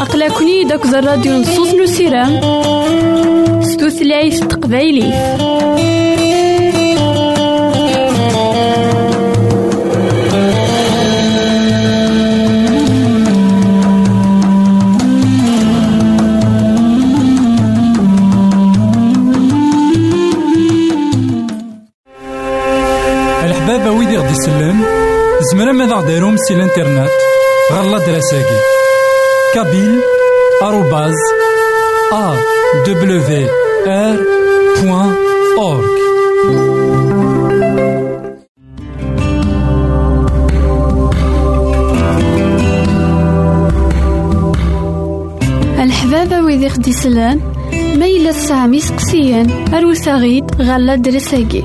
أقلكني داك الراديو نصوص نسيران ستوثلايف تقبايلي. سي الانترنت غالا دراساكي كابيل آروباز أ دبليو آر بوان أورك الحبابة ويدي خدي سلان ميلا سامي سقسيان أروساغيد غالا درساكي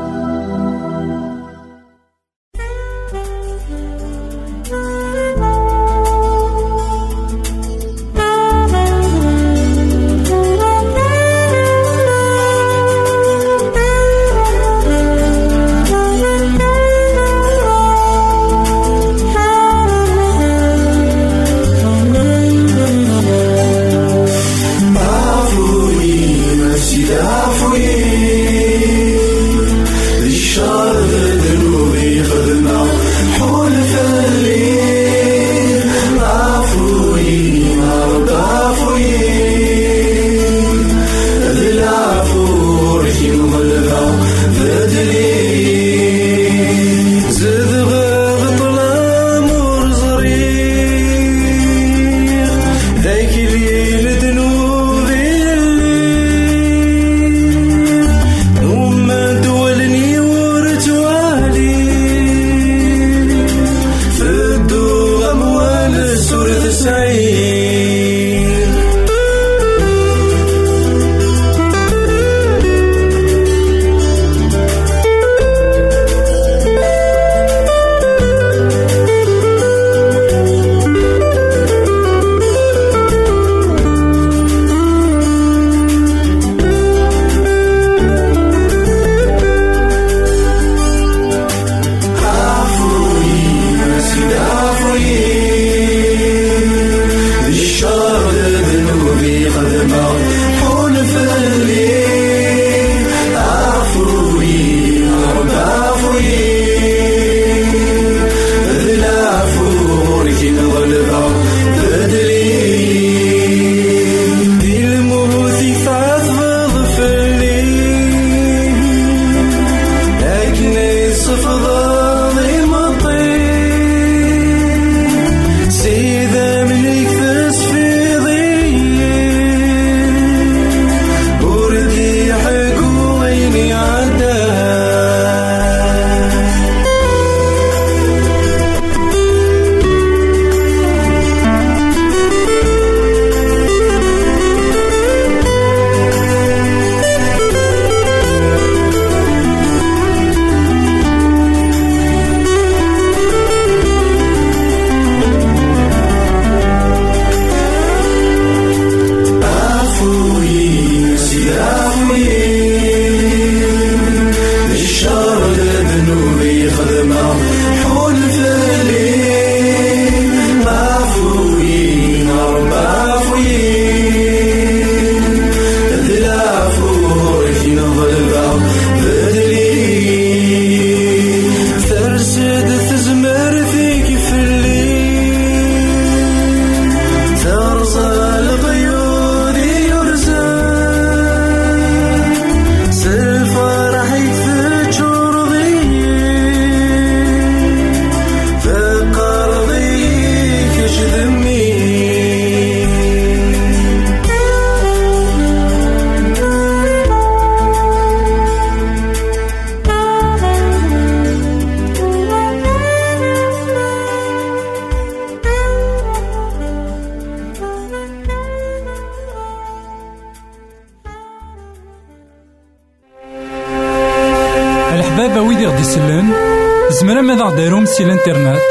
غديرهم سي الانترنت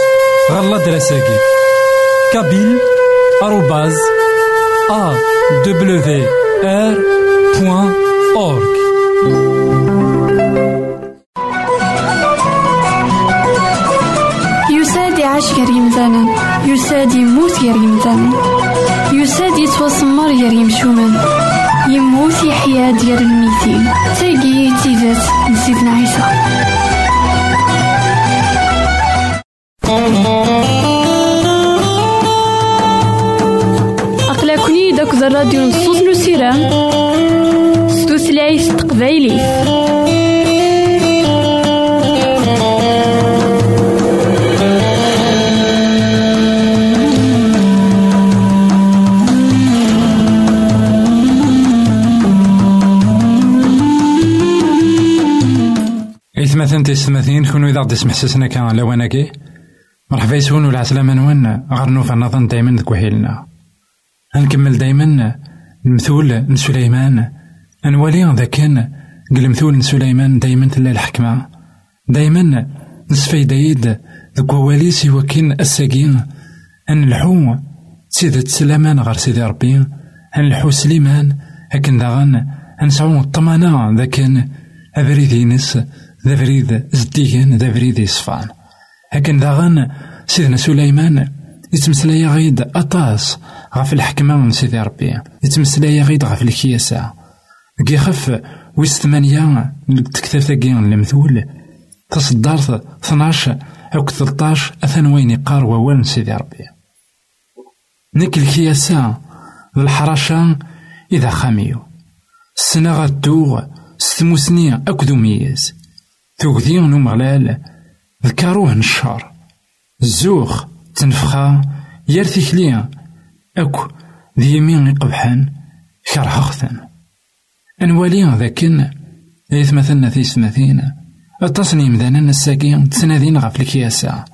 غالا دراساكي. kabyle arobase awr.org يساد يعيش غير يمثالا يساد يموت غير يمثالا يساد يتوسمر غير يمشومان يموت يحيا ديال الميتين. تاقي تيزات نسيتنا عيسى. الراديو نصوص نسيران ستوثلايف تقبايلي. إثمثن تيستمثين كونو إذا غدي سمحسسنا كان لواناكي مرحبا يسون ولا عسلامة نوان غير نوفا نظن دايما ذك هنكمل دايما المثول سليمان أنوالي ذاك كان المثول سليمان دايما تلا الحكمة. دايما نسفي دايد ذك والي سوا كين الساقين. أن الحو سيدة سلامان غير سيدي ربي. أن الحو سليمان هكن داغن أنسعو الطمأنة ذاك أبريد ينس ذا بريد زديان ذا بريد يصفان. هكن داغن سيدنا سليمان يتمسلايا غيد أطاس غف الحكمة من سيدي ربي. يتمسلايا غيد غف الكياسة. كي خف ويس ثمانية تكتب ثقين المثول تصدرت 12 أو 13 أثن وين يقار ووال سيدي ربي. نك الكياسة الحرشة إذا خاميو. السنة غدوغ ستموسني أكدو ميز تغذي نمغلال ذكروه نشار. الزوخ تنفخا يار تكليا أكو ذي يمين يقبحان كرهختن أنوالي ذاكن إيث مثلنا في سمثين التصني مذانا الساقين تسنادين غف الكياسة.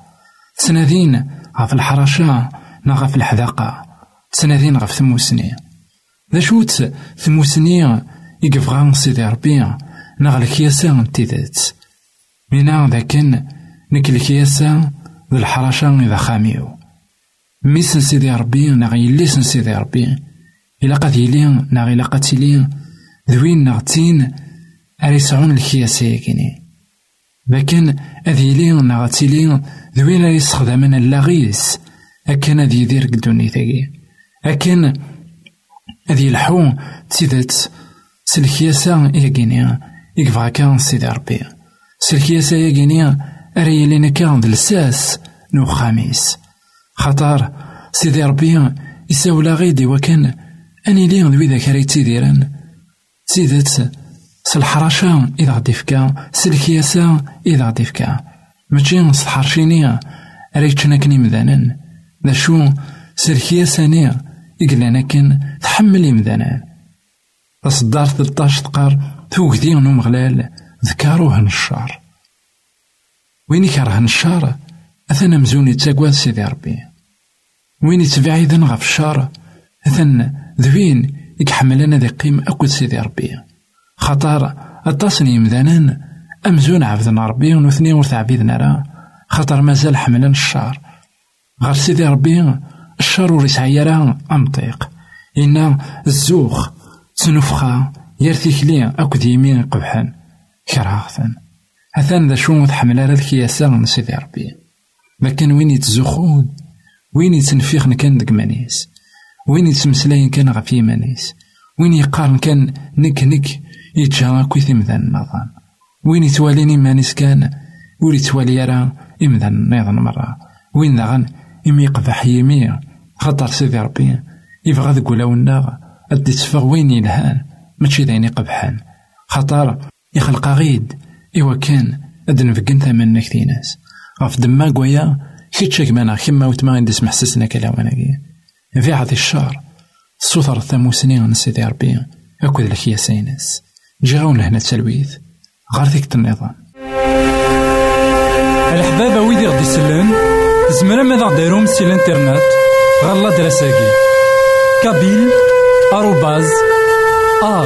تسنادين غف الحرشة نا غف الحذاقة. تسنادين غف ثموسني. ذا شوت ثموسني يقفغان سيدي ربي نا الكياسة تيذات مينا ذاكن نك الكياسة ذو الحرشة إذا خاميو ميسن سيدي ربي نا يليسن سيدي ربي. إلا قد يلي نا إلا قد تيلي ذوين نغتين أريسعون الكياسة يكيني. لكن أذ يلي نا غتيلي ذوين يستخدمن اللاغيس أكن أذ يدير قدوني ثاقي أكن أذ يلحو تيدات سلكياسة يكيني. يكفغا كان سيدي ربي. سلكياسة يكيني أري لينا كان دلساس نو خاميس خطر سيدي ربي يساولا غيدي وكان أني لي ذوي ذاك راه تيديرن سيدات سالحرشة إذا غدي فكا سلكياسة إذا غدي فكا ماشي سالحرشيني راه تشناكني مذانن ذا شو سلكياساني إقلانا كان تحمل إمذانان تصدار 13 تقار توكدي نمغلال ذكروه الشار وين يكره الشار أثنا مزوني تاقواد سيدي ربي. وين يتبعيدن غف الشار أثن ذوين يكحملنا ذي قيم أكد سيدي ربي. خطر التصني مذانان أمزون عبدنا ربي ونثني ورث عبيدنا راه خطر مازال حملن الشار. غير سيدي ربي الشر وريس عيارا أمطيق إن الزوخ تنفخا يرثي كلي أكد يمين قبحان. كراهثن أثان ذا شو تحمل على الكياسة من سيدي ربي. لكن وين يتزوخون وين يتنفيخن كان دك مانيس؟ وين يتمسلاين كان غف يمانيس وين يقارن كان نك نك يتجا كويث إمذان النظام وين يتواليني مانيس كان؟ ور يتوالي راه إمذان نيضا مرة وين داغن إمي يقبح يمي خاطر سيدي ربي. يبغى ذك ولاونا أدي تفغ وين يلهان؟ ماشي داين يقبحان خاطر يخلق غيد. إوا كان أد نفقن ثمن نكتي ناس. غف دما قويا كيتشا كمانا كما وتما غندي سمح سسنا كلاواناكي في عاد الشهر سوثر ثموسني عن سيدي ربي. أكد لك يا سيناس جي غاون هنا تسلويث غير ذيك النظام الحبابة ويدي غدي يسلن زمرا ماذا غديرهم سي الانترنت غالا دراساكي. كابيل آروباز أ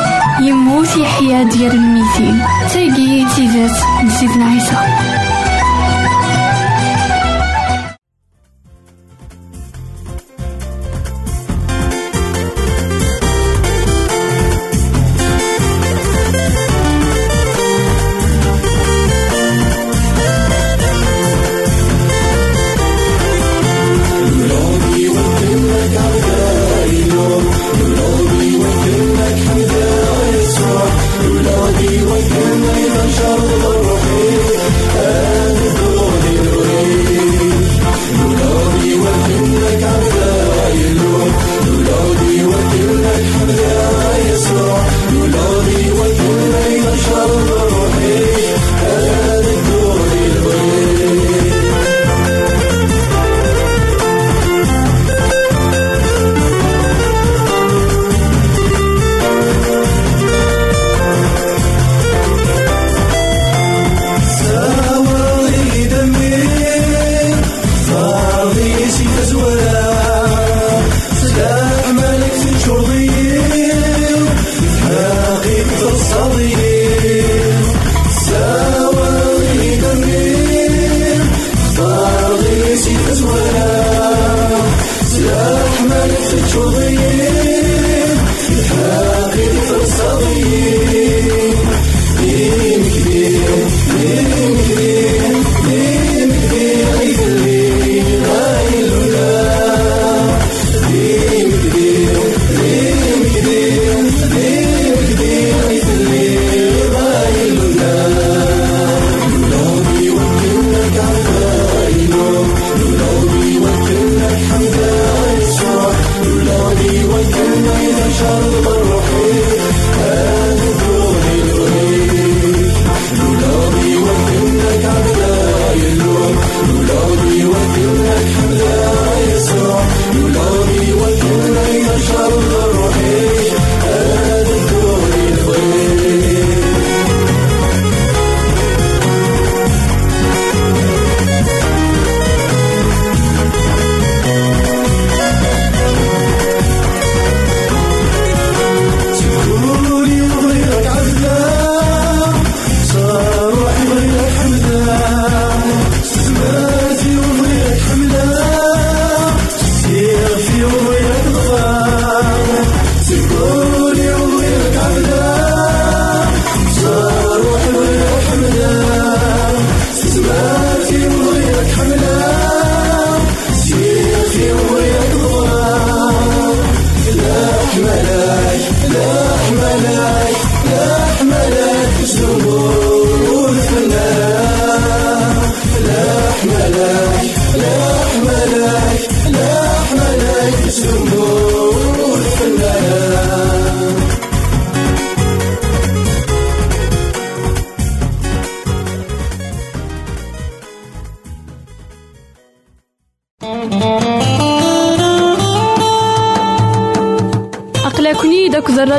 يموت يحيا ديال الميتين. تاقي تيزات نسيتنا عيسى.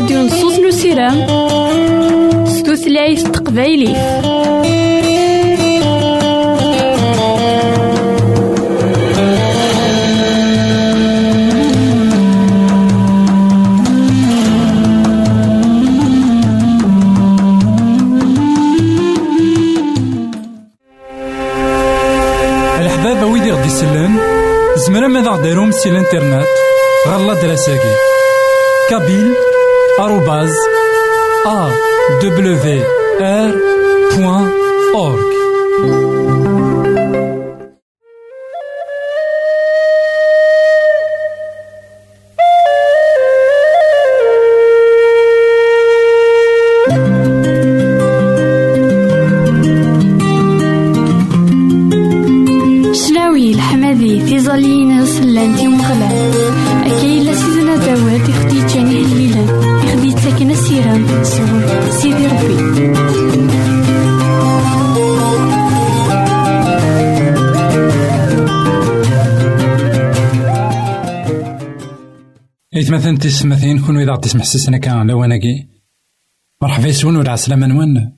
داك الراديو نصوص نسيرام ستوثلايف تقبايلي. يسلن زمرا ماذا غديرهم سي الانترنت. غالا دراساكي. كابيل. آروباز إثمثن تسمثين كونو إذا تسمح سسنا كان لواناكي مرحبا يسون ولا عسلامة نوان؟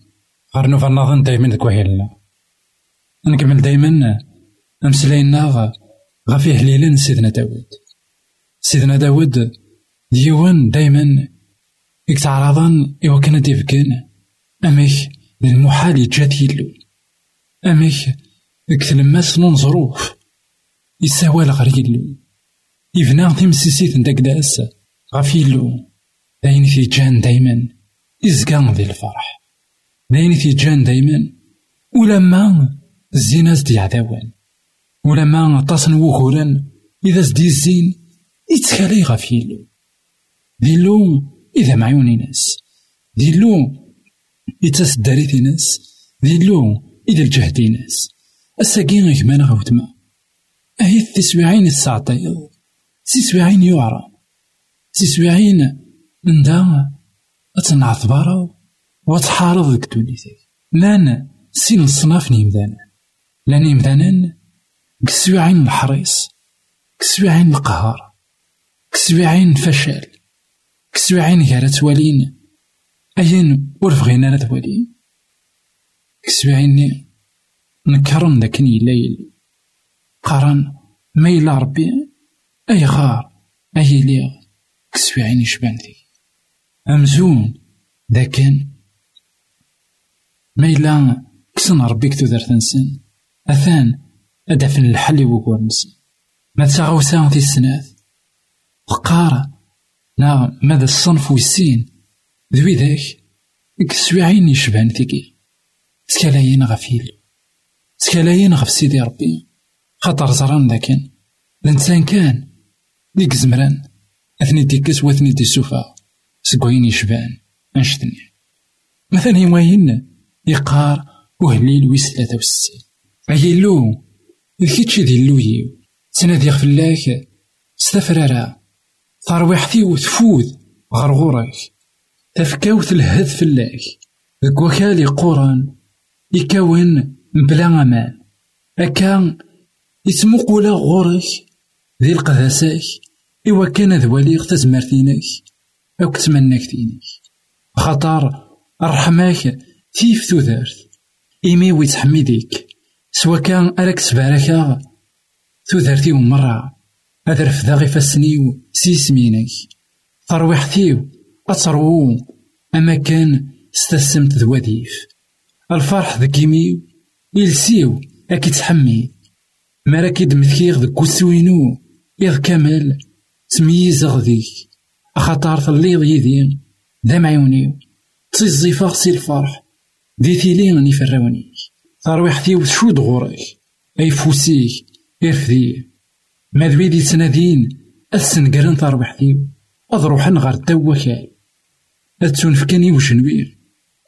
غير فالنظن دايما ديك وهيلنا نكمل دايما. أمسلاينا غفي هليلا سيدنا داود سيدنا داود ديوان دايما. يكتعرضان إوا كان ديفكان أميك المحال يجات يلو أميك كتلماس نون ظروف يساوال غير يلو يبنى تيمسيسيت نداك داس. غف يلو داين في جان دايما إزقان ذي الفرح. داين في جان دايما ولما الزيناز دي عداوان. ولما طاسن وغورا إذا زدي الزين يتخالي غف يلو ديلو إذا معيوني ناس. ديلو إذا داريتي ناس. ديلو إذا الجهدي ناس. الساقين غيكمان غوتما. أهي التسويعين الساعطيض سيسويعين يعرى سيسويعين من دا أتنعثبارو وتحارض ديك دونيتك لأن سين الصناف نيمدانا لأن نيمدانا كسويعين الحريص كسويعين القهار كسويعين الفشل كسويعين غير توالين أين ور بغينا لا توالين كسويعين نكرن لكن يليل قرن ما ربي أي غار أي ليغ. كسويعين يشبان ذي أمزون لكن ما إلا كسن ربيك تودر تنسن أثان أدفن الحل وقوى نسن. ما تساغوسا في السنات وقارا نا ماذا الصنف والسين؟ ذوي ذاك. كسويعين يشبهن ثقي تكالاين غفيل تكالاين غف سيدي ربي. خاطر زران لكن. الإنسان كان. ديك زمران. أثني ديكس وأثني دي السوفا سكوين يشبان أنشتني. مثلا يماين يقار وهليل ويس ثلاثة وستين أيلو الكيتشي دي اللويو تنادي فلاك ستفرارا ترويحتي وتفوذ غرغورك. تفكاوت الهد فلاك. ذك وكالي قران يكون بلا أمان. أكا يتمقولا غورك ذي القداساك إوا كان ذواليغ تزمرتينك أو كتمناك تينك خطر الرحماك تيف تودرت إيمي ويتحميديك سوا كان أراك سباركا تودرتي مرة هذا رفدا غي فاسنيو سيسمينك ترويحتيو أترو أما كان استسمت ذواديف الفرح ذكيميو يلسيو أكي تحمي. مراكي مثكيغ ذك وسوينو إذ كامل تمييز غذيك أخطار تليض يدي ذا معيونيو تيزيفاغ سي الفرح. دي ثيلي فراونيك ترويحتي وشود غورك أي فوسيك إرفديه ما ذوي دي تنادين؟ السنقرن تربحتي أضروحن غار الدواكاي أتونفكاني وشنوير.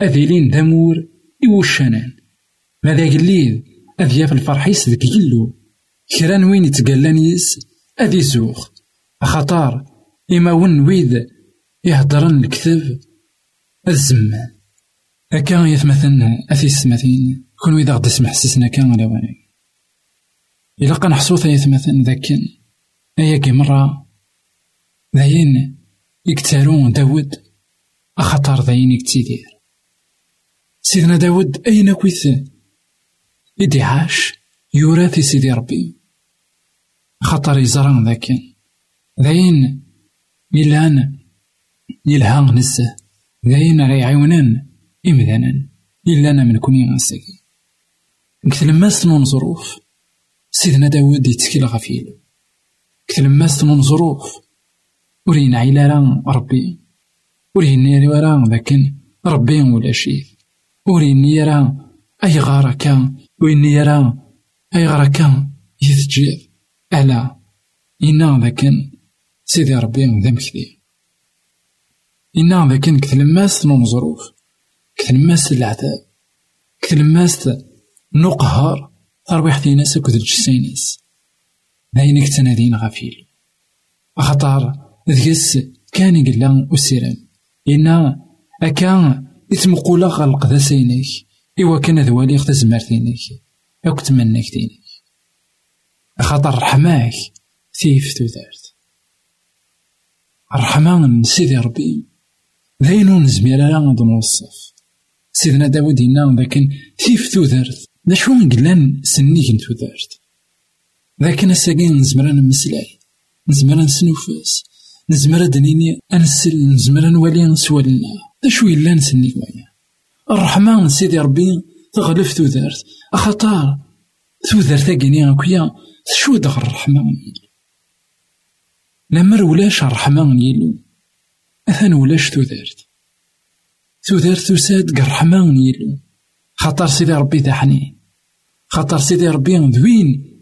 أذيلين دامور إوشانان ماذا قليل أذياف الفرحيس ذك يلو كران وين يتقلان يس أذي زوخ أخطار إما ون ويد يهدرن الكتاب الزمان أكا يثمثن أثي السماثين كون ويدا غد اسمح سسنا كان على واني إلا قا نحصو يثمثن ذاك أياكي مرة ذاين يكتارون داود أخطر ذاين يكتيدير. سيدنا داود أين كويث؟ إدي عاش يوراثي سيدي ربي. خطر يزران ذاك ذاين ميلان يلها نزه ذاين راه يعاونان إمذانا إلا من كوني غنساكي كتلماس من ظروف. سيدنا داود يتكل غفيل كتلماس من ظروف. ورين عيلا ربي. ورين ورا لكن ربي ولا شيء. ورين يرى أي غارة كان وين يرى أي غارة كان يتجير ألا. إنا لكن سيدي ربي ذا مكذي إنا لكن كتلماس من ظروف كتلماس العذاب كتلماس نقهر ترويح ناس أكد الجسينيس داين كتنادين غفيل خطر ذكس كان يقلا أسيران إنا أكا إتمقولا غلق ذا سينيك إوا كان ذواليغ تزمرتينيك أو كتمنيك دينيك خاطر رحماك ثيف تودارت الرحمة من سيدي ربي. ذاينو نزمير لا نوصف سيدنا داود هنا لكن ثيف تودارت دا شو قلان سنيك تودارت لكن الساقين نزمر نمسلاي نزمر نسنوفاس نزمر دنيني أنسل. نزمر نولي نسوالنا دا شو إلا نسني ويا الرحمة من سيدي ربي تغلف تودارت أخطار تودارت أكيني أكويا شو دغ الرحمة لمر ولاش الرحمة من يلو أثن ولاش تودارت تودارت تساد الرحمة من يلو خاطر سيدي ربي ذا حنين خاطر سيدي ربي ذوين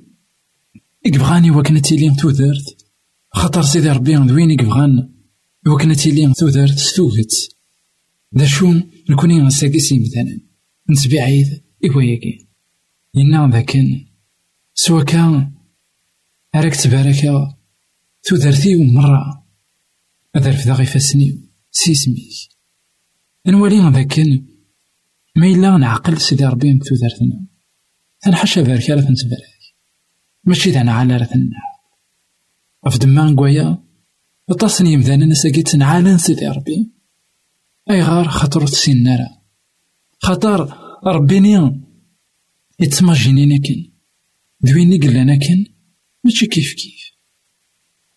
إكبغاني وكنا تيلين تودارت خاطر سيدي ربي ذوين إكبغان وكنا تيلين تودارت ستوغت دا شو نكوني نساقسي مثلا نسبي عيد إيوا ياكي إنا ذاكن سوا كان أراك تبارك تودرتي مرة. أدر في ذاغي فاسني. سيسميك. نولي ذاكن ما إلا نعقل سيدي ربي تودرتنا تنحشى بارك على تنتبارك ماشي دانا على رثنا في دما نقويا. وطاسني يمدانا نساقي تنعالن سيدي ربي. أي غار خاطر تسينارا خاطر ربيني يتماجينينا كن دويني قلانا كن ماشي كيف.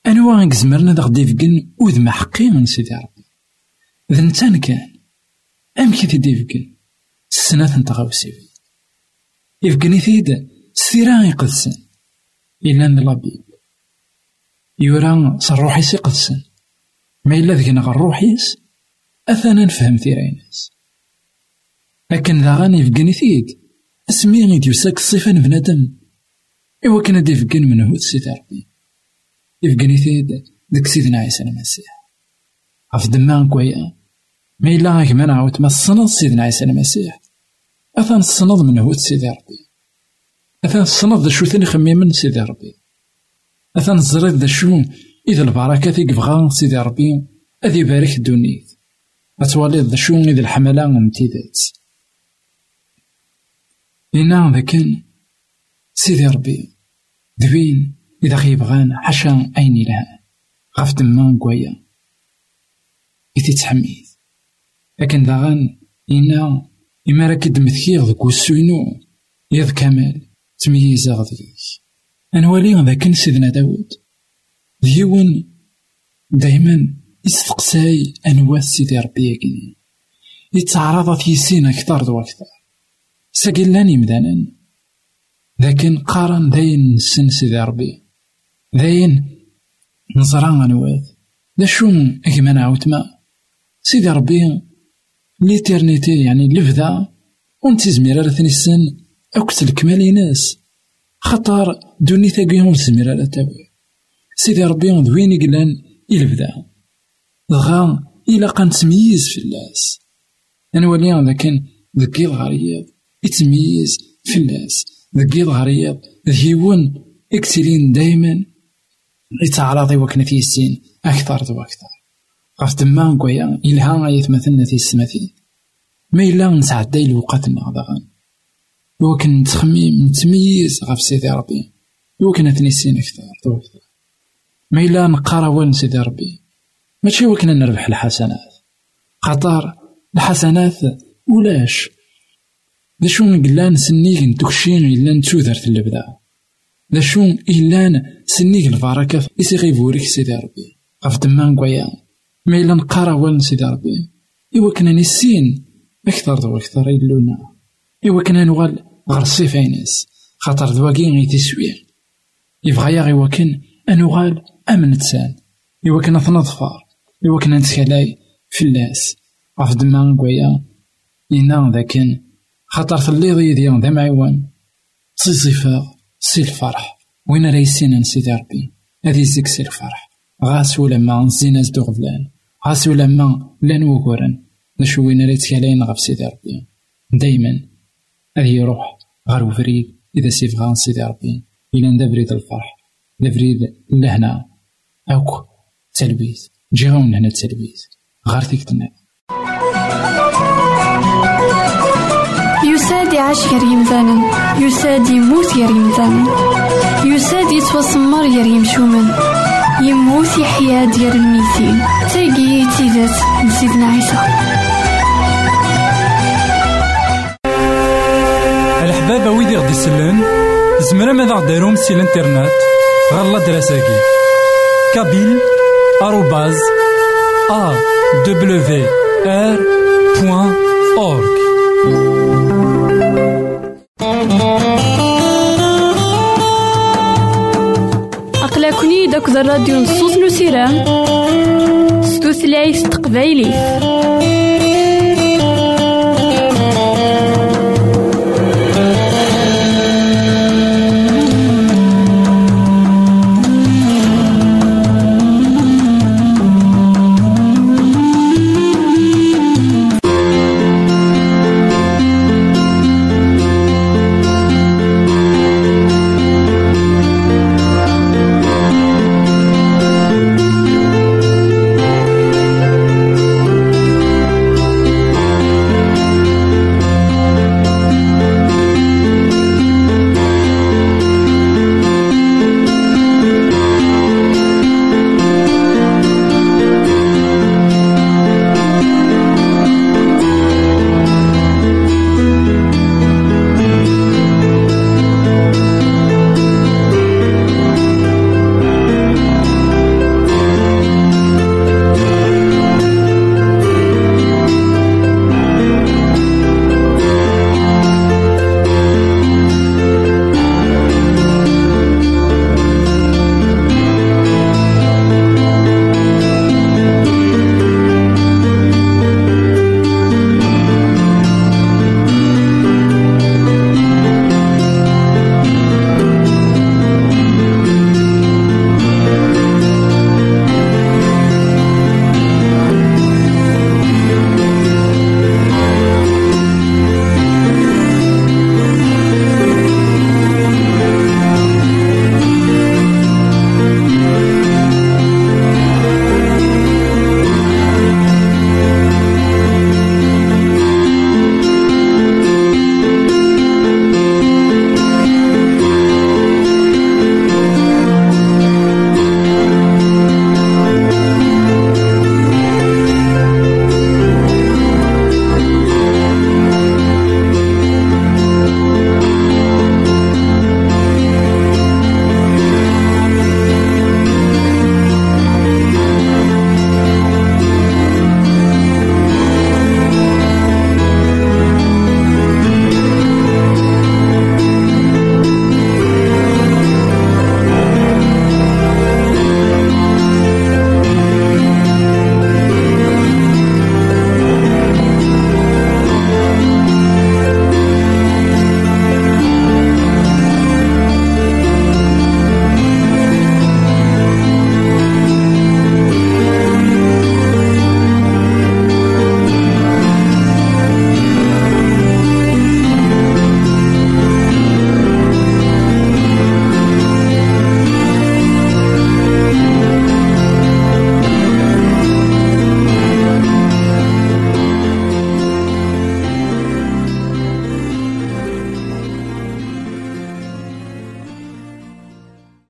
أنواع نكزمرنا دا غدي فكن وذ حقي من سيدي ربي. ذا نتان كان أم كي تدي فكن السنة تغاوسيوي يفكني ثيد ستيرا يقدسن. إلا نلابيب يورا صروحيس يقدسن. ما إلا ذكنا غروحيس أثنا نفهم ثيرينس لكن ذا غاني يفكني ثيد اسمي غيد يساك الصفة بنادم. إوا كان دي فكان من هو سيدي ثيد ديك سيدنا عيسى المسيح عف دمان كويا ما إلا غاك ما نعاود ما الصنض سيدنا عيسى المسيح أثان الصنض من هو سيدي ربي أثان الصنض دا شو ثاني خميمن سيدي ربي أثان الزريد دا شو إذا البركة يبغى سيدي ربي أذي بارك الدنيا أتوالي دا شو إذا الحملة امتدات إنا ذا كان سيدي ربي دوين إذا غيبغان حاشا أين لها؟ غاف دما نكوايا إذا تحميد. لكن داغان إنا إما راك دمثكيغ ذك وسوينو يض كمال تمييز غذيك أنوالي ذاك سيدنا داود. ديون دايما يستقساي أنواع سيدي ربي يتعرض في سين أكثر وأكثر ساقلاني مدانا لكن قارن داين نسن سيدي ربي. داين نزرع نواد دا شو أكما نعاود ما سيدي ربي ليترنيتي يعني لفدا ونتي زميرة رثني السن أكت الكمال ناس خطر دوني تاقيهم زميرة لا تاوي سيدي ربي وين يقلان يلفدا دغا إلا قان تمييز في الناس أنا ولي لكن ذكي الغريض يتميز في الناس ذكي الغريض ذيون اكتلين دايما يتعرض وكنا في السين أكثر وأكثر. غف دما نكويا إلها يتمثلنا في السماثين ما إلا نسعداي الوقتنا دغا وكن نتخميم نتميز غف سيدي ربي. وكنا تنسين أكثر أكثر ما إلا نقرا وين سيدي ربي. ماشي وكنا نربح الحسنات. خاطر الحسنات ولاش؟ دا شو قلان سنيك نتكشين إلا نتوذرت اللبدا دا شو إلا سنيك البركة إسي غيبوريك سيدي ربي. غف دما نكويا ما إلا نقرأ والن سيدي ربي. إوا كنا نسين أكثر دو أكثر إلونا إوا كنا نوال غير الصيف عينيس خاطر دواكي غي تسوي يبغى يا غي كان أنوغال أمن تسان. إوا كنا تنظفر إوا كنا نتكلاي في اللاس غف دما نكويا إنا ذاكن خاطر تليض يدي ذا معيوان سي صفا سي الفرح. وين رايسين سيدي ربي هذي زيك سي الفرح. غاس ولما نزينا زدو غفلان. غاس ولما لأن وكورن نشو وين راه يتكالاين غف سيدي ربي دايما. هذه يروح غار وفريد. إذا سيفغان سيدي ربي إلا ندا بريد الفرح. دا بريد لهنا أوك. تلبيس. جي غاون هنا التلبيس غار تيكتنا يعيش غير يمثالا يساد يموت غير يمثالا يساد يتوسمر غير يمشومن يموت يحيا ديال الميتين. تيجي تيزات نسيدنا عيسى. الحبابة ويدي غدي يسلن زمرا ماذا غديرهم سي الانترنت؟ غالا دراساكي. كابيل آروباز أ دبليو آر بوان داك الراديو نصوص نسيران ستوثلايف تقبايلي.